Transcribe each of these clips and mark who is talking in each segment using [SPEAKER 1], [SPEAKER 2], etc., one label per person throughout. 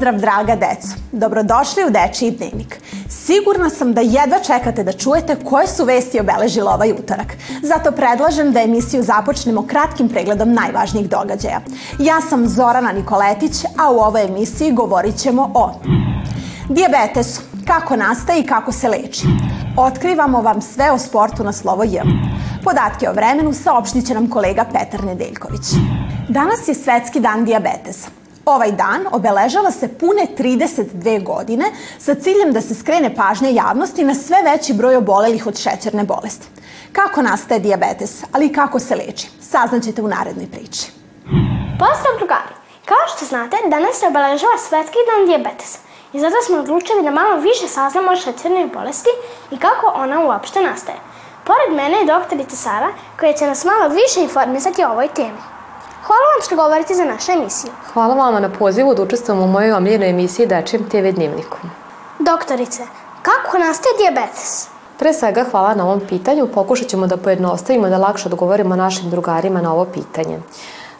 [SPEAKER 1] Pozdrav draga deco, dobrodošli u Dečiji dnevnik. Sigurna sam da jedva čekate da čujete koje su vesti obeležile ovaj utorak. Zato predlažem da emisiju započnemo kratkim pregledom najvažnijih događaja. Ja sam Zorana Nikoletić, a u ovoj emisiji govorit ćemo o Diabetesu, kako nastaje i kako se leči. Otkrivamo vam sve o sportu na slovo J. Podatke o vremenu saopštit će nam kolega Petar Nedeljković. Danas je Svetski dan diabetesa. Ovaj dan obeležava se pune 32 godine sa ciljem da se skrene pažnja javnosti na sve veći broj obolelih od šećerne bolesti. Kako nastaje diabetes, ali i kako se leči, saznaćete u narednoj priči.
[SPEAKER 2] Pozdrav drugari! Kao što znate, danas se obeležava Svetski dan diabetesa i zato smo odlučili da malo više saznamo o šećernoj bolesti i kako ona uopšte nastaje. Pored mene je doktorica Sara koja će nas malo više informisati o ovoj temi. Hvala vam što govorite za našu emisiju.
[SPEAKER 3] Hvala vama na pozivu da učestvujem u mojoj omiljenoj emisiji Dečijem TV Dnevniku.
[SPEAKER 2] Doktorice, kako nastaje diabetes?
[SPEAKER 3] Pre svega hvala na ovom pitanju, pokušat ćemo da pojednostavimo da lakše odgovorimo našim drugarima na ovo pitanje.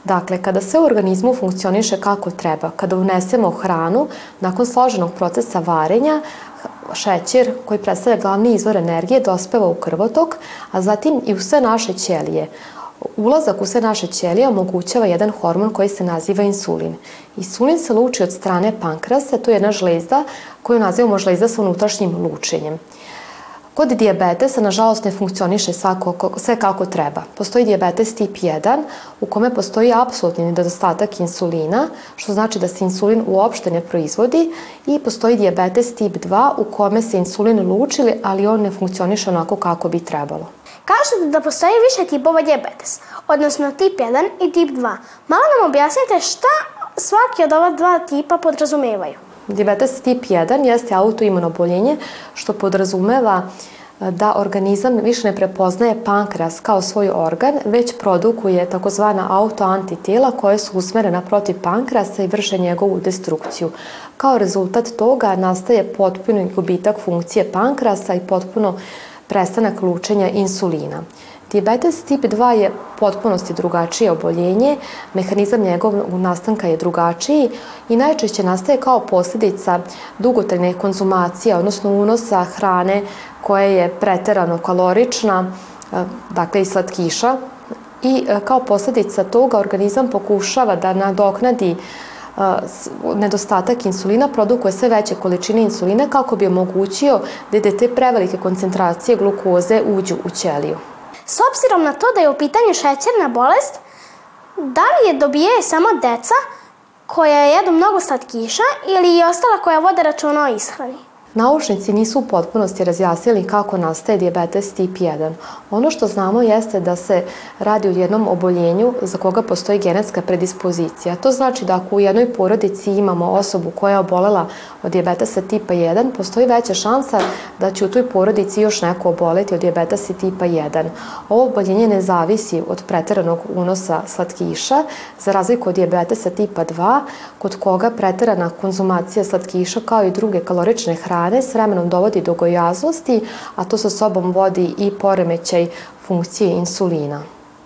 [SPEAKER 3] Dakle, kada sve u organizmu funkcioniše kako treba, kada unesemo hranu, nakon složenog procesa varenja, šećer koji predstavlja glavni izvor energije dospeva u krvotok, a zatim i u sve naše ćelije. Ulazak u sve naše ćelije omogućava jedan hormon koji se naziva insulin. Insulin se luči od strane pankrasa, to je jedna žlezda koju nazivamo žlezda sa unutrašnjim lučenjem. Kod dijabetesa, nažalost, ne funkcioniše svako, sve kako treba. Postoji dijabetes tip 1 u kome postoji apsolutni nedostatak insulina, što znači da se insulin uopšte ne proizvodi i postoji dijabetes tip 2 u kome se insulin luči, ali on ne funkcioniše onako kako bi trebalo.
[SPEAKER 2] Kažete da postoji više tipova dijabetesa, odnosno tip 1 i tip 2. Malo nam objasnite šta svaki od ova dva tipa podrazumevaju.
[SPEAKER 3] Diabetes tip 1 jeste autoimunoboljenje, što podrazumeva e, da organizam više ne prepoznaje pankreas kao svoj organ, već produkuje takozvana autoantitela koje su usmerena protiv pankreasa i vrše njegovu destrukciju. Kao rezultat toga nastaje potpuno gubitak funkcije pankreasa i potpuno prestanak lučenja insulina. Diabetes tip 2 je potpunosti drugačije oboljenje, mehanizam njegovog nastanka je drugačiji i najčešće nastaje kao posljedica dugotrajne konzumacije, odnosno unosa hrane koja je preterano kalorična, e, dakle i slatkiša, i e, kao posljedica toga organizam pokušava da nadoknadi e, nedostatak insulina produkuje sve veće količine insulina kako bi omogućio da, da te prevelike koncentracije glukoze uđu u ćeliju.
[SPEAKER 2] S obzirom na to da je u pitanju šećerna bolest, da li je dobije samo deca koja jedu mnogo slatkiša ili i ostala koja vode računa o ishrani?
[SPEAKER 3] Naučnici nisu u potpunosti razjasnili kako nastaje diabetes tip 1. Ono što znamo jeste da se radi o jednom oboljenju za koga postoji genetska predispozicija. To znači da ako u jednoj porodici imamo osobu koja je obolela od diabetesa tipa 1, postoji veća šansa da će u toj porodici još neko oboleti od diabetesa tipa 1. Ovo oboljenje ne zavisi od preteranog unosa slatkiša, za razliku od diabetesa tipa 2, kod koga preterana konzumacija slatkiša kao i druge kalorične hrane hrane s vremenom dovodi do gojaznosti, a to sa sobom vodi i poremećaj funkcije insulina.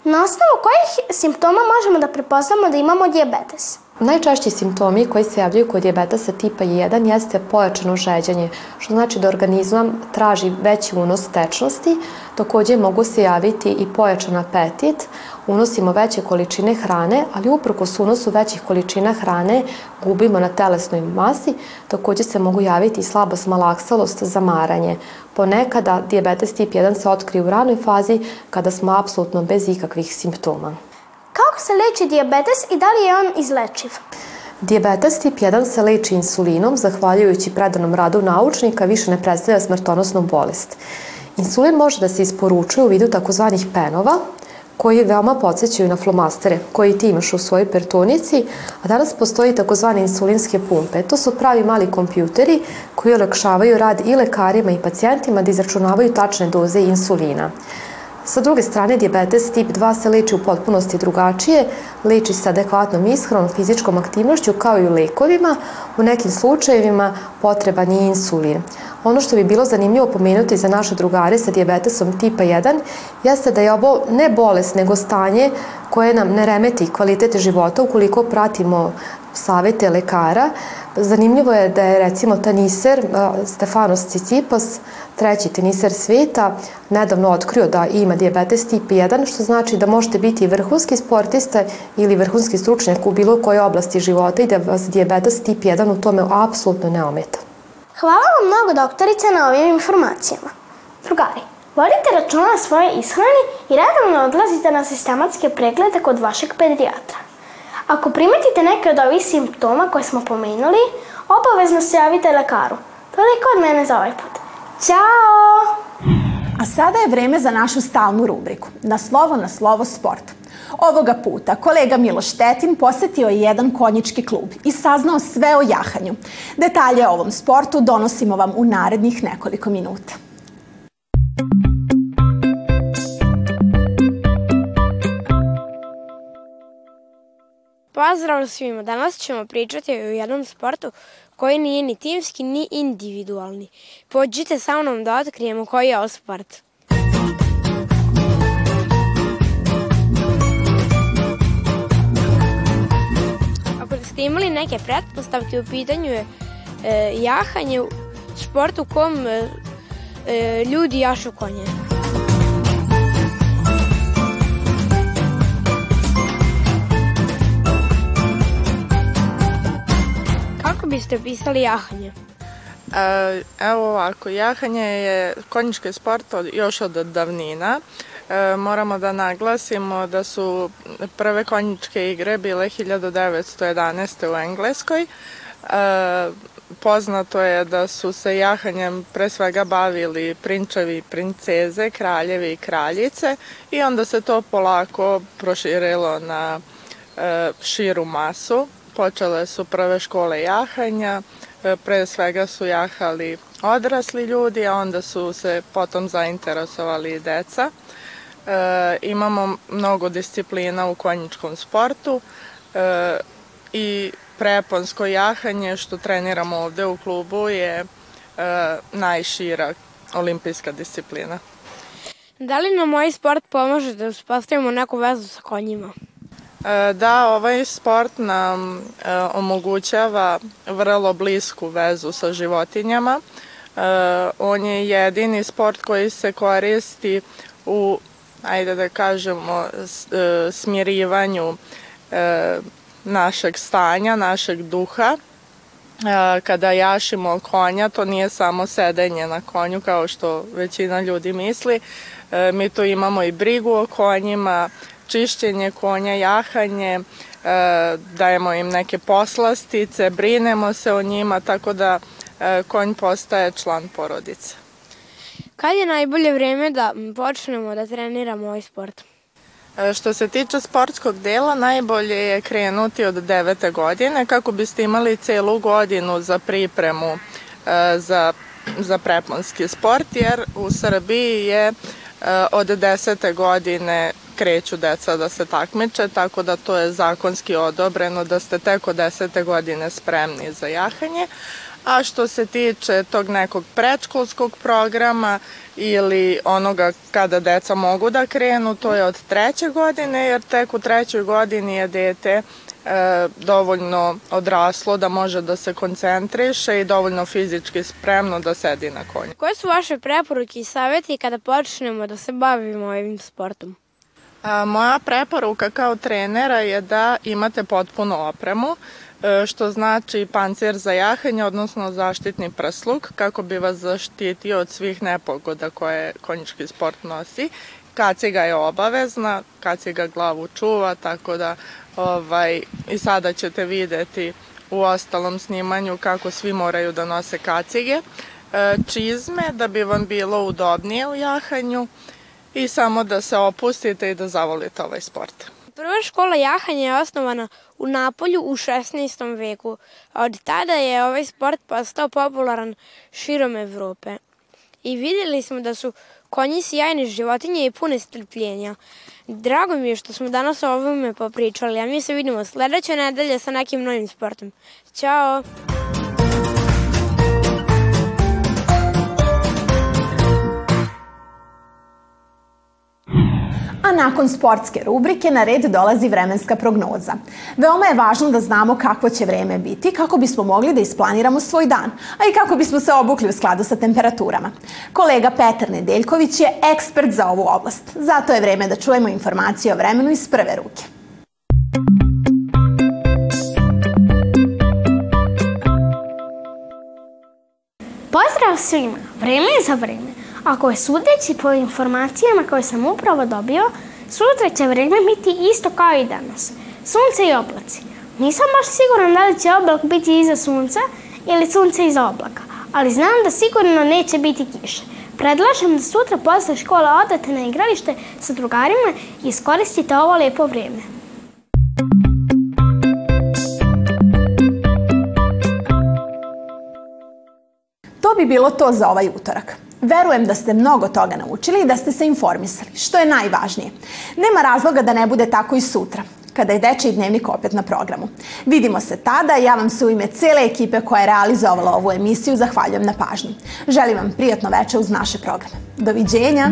[SPEAKER 2] Na osnovu kojih simptoma možemo da prepoznamo da imamo diabetes?
[SPEAKER 3] Najčešći simptomi koji se javljaju kod diabetesa tipa 1 jeste pojačano žeđanje, što znači da organizam traži veći unos tečnosti. Takođe mogu se javiti i pojačan apetit, unosimo veće količine hrane, ali uprkos unosu većih količina hrane gubimo na telesnoj masi, takođe se mogu javiti i smalaksalost malaksalost, zamaranje. Ponekada diabetes tip 1 se otkrije u ranoj fazi kada smo apsolutno bez ikakvih simptoma.
[SPEAKER 2] Kako se leči diabetes i da li je on izlečiv?
[SPEAKER 3] Diabetes tip 1 se leči insulinom, zahvaljujući predanom radu naučnika, više ne predstavlja smrtonosnu bolest. Insulin može da se isporučuje u vidu takozvanih penova, koji veoma podsjećaju na flomastere koji ti imaš u svojoj pertunici, a danas postoji takozvane insulinske pumpe. To su pravi mali kompjuteri koji olakšavaju rad i lekarima i pacijentima da izračunavaju tačne doze insulina. Sa druge strane, diabetes tip 2 se leči u potpunosti drugačije, leči se adekvatnom ishranom, fizičkom aktivnošću kao i u lekovima, u nekim slučajevima potreban je insulin. Ono što bi bilo zanimljivo pomenuti za naše drugare sa diabetesom tipa 1 jeste da je ovo ne bolest nego stanje koje nam ne remeti kvalitete života ukoliko pratimo savete lekara, Zanimljivo je da je recimo teniser Stefanos Tsitsipas, treći teniser sveta, nedavno otkrio da ima diabetes tip 1, što znači da možete biti vrhunski sportista ili vrhunski stručnjak u bilo kojoj oblasti života i da vas diabetes tip 1 u tome apsolutno ne ometa.
[SPEAKER 2] Hvala vam mnogo doktorice na ovim informacijama. Drugari, vodite računa na svoje ishrani i redovno odlazite na sistematske preglede kod vašeg pedijatra. Ako primetite neke od ovih simptoma koje smo pomenuli, obavezno se javite lekaru. Toliko od mene za ovaj put. Ćao!
[SPEAKER 1] A sada je vreme za našu stalnu rubriku, na slovo na slovo sport. Ovoga puta kolega Miloš Tetin posetio je jedan konjički klub i saznao sve o jahanju. Detalje o ovom sportu donosimo vam u narednih nekoliko minuta.
[SPEAKER 4] Pozdrav svima! Danas ćemo pričati o jednom sportu koji nije ni timski ni individualni. Pođite sa mnom da otkrijemo koji je ovo sport. Ako ste imali neke pretpostavke u pitanju je e, jahanje, sport u kom e, e, ljudi jašu konje. biste pisali jahanje?
[SPEAKER 5] E, evo ovako, jahanje je konjički sport još od davnina. E, moramo da naglasimo da su prve konjičke igre bile 1911. u Engleskoj. E, poznato je da su se jahanjem pre svega bavili prinčevi i princeze, kraljevi i kraljice i onda se to polako proširilo na e, širu masu. Počele su prve škole jahanja, e, pre svega su jahali odrasli ljudi, a onda su se potom zainteresovali i deca. E, imamo mnogo disciplina u konjičkom sportu e, i preponsko jahanje što treniramo ovde u klubu je e, najšira olimpijska disciplina.
[SPEAKER 4] Da li nam ovaj sport pomaže da uspostavimo neku vezu sa konjima?
[SPEAKER 5] E, da, ovaj sport nam e, omogućava vrlo blisku vezu sa životinjama. E, on je jedini sport koji se koristi u, ajde da kažemo, smirivanju našeg stanja, našeg duha. Kada jašimo konja, to nije samo sedenje na konju kao što većina ljudi misli. Mi tu imamo i brigu o konjima, čišćenje konja, jahanje, e, dajemo im neke poslastice, brinemo se o njima, tako da e, konj postaje član porodice.
[SPEAKER 4] Kad je najbolje vreme da počnemo da treniramo ovaj sport?
[SPEAKER 5] E, što se tiče sportskog dela, najbolje je krenuti od 9. godine kako biste imali celu godinu za pripremu za, za preponski sport, jer u Srbiji je od 10. godine kreću deca da se takmiče, tako da to je zakonski odobreno da ste tek od 10. godine spremni za jahanje. A što se tiče tog nekog predškolskog programa ili onoga kada deca mogu da krenu, to je od treće godine, jer tek u trećoj godini je dete e, dovoljno odraslo da može da se koncentriše i dovoljno fizički spremno da sedi na konju.
[SPEAKER 4] Koje su vaše preporuke i savjeti kada počnemo da se bavimo ovim sportom?
[SPEAKER 5] A, Moja preporuka kao trenera je da imate potpunu opremu, e, što znači pancir za jahanje, odnosno zaštitni prsluk, kako bi vas zaštitio od svih nepogoda koje konjički sport nosi. Kaciga je obavezna, kaciga glavu čuva, tako da ovaj, i sada ćete videti u ostalom snimanju kako svi moraju da nose kacige. E, čizme, da bi vam bilo udobnije u jahanju, i samo da se opustite i da zavolite ovaj sport.
[SPEAKER 4] Prva škola jahanja je osnovana u Napolju u 16. veku, a od tada je ovaj sport postao popularan širom Evrope. I videli smo da su konji sjajne životinje i pune strpljenja. Drago mi je što smo danas o ovome popričali, a mi se vidimo sledeće nedelje sa nekim novim sportom. Ćao!
[SPEAKER 1] nakon sportske rubrike na red dolazi vremenska prognoza. Veoma je važno da znamo kakvo će vreme biti kako bismo mogli da isplaniramo svoj dan, a i kako bismo se obukli u skladu sa temperaturama. Kolega Petar Nedeljković je ekspert za ovu oblast, zato je vreme da čujemo informacije o vremenu iz prve ruke.
[SPEAKER 2] Pozdrav svima! Vreme je za vreme. Ako je sudeći po informacijama koje sam upravo dobio, sutra će vreme biti isto kao i danas. Sunce i oblaci. Nisam baš siguran da li će oblak biti iza sunca ili sunce iza oblaka, ali znam da sigurno neće biti kiše. Predlažem da sutra posle škole odete na igralište sa drugarima i iskoristite ovo lepo vrijeme.
[SPEAKER 1] To bi bilo to za ovaj utorak. Verujem da ste mnogo toga naučili i da ste se informisali, što je najvažnije. Nema razloga da ne bude tako i sutra kada je Dečiji dnevnik opet na programu. Vidimo se tada, ja vam se u ime cele ekipe koja je realizovala ovu emisiju zahvaljujem na pažnji. Želim vam prijatno večer uz naše programe. Doviđenja!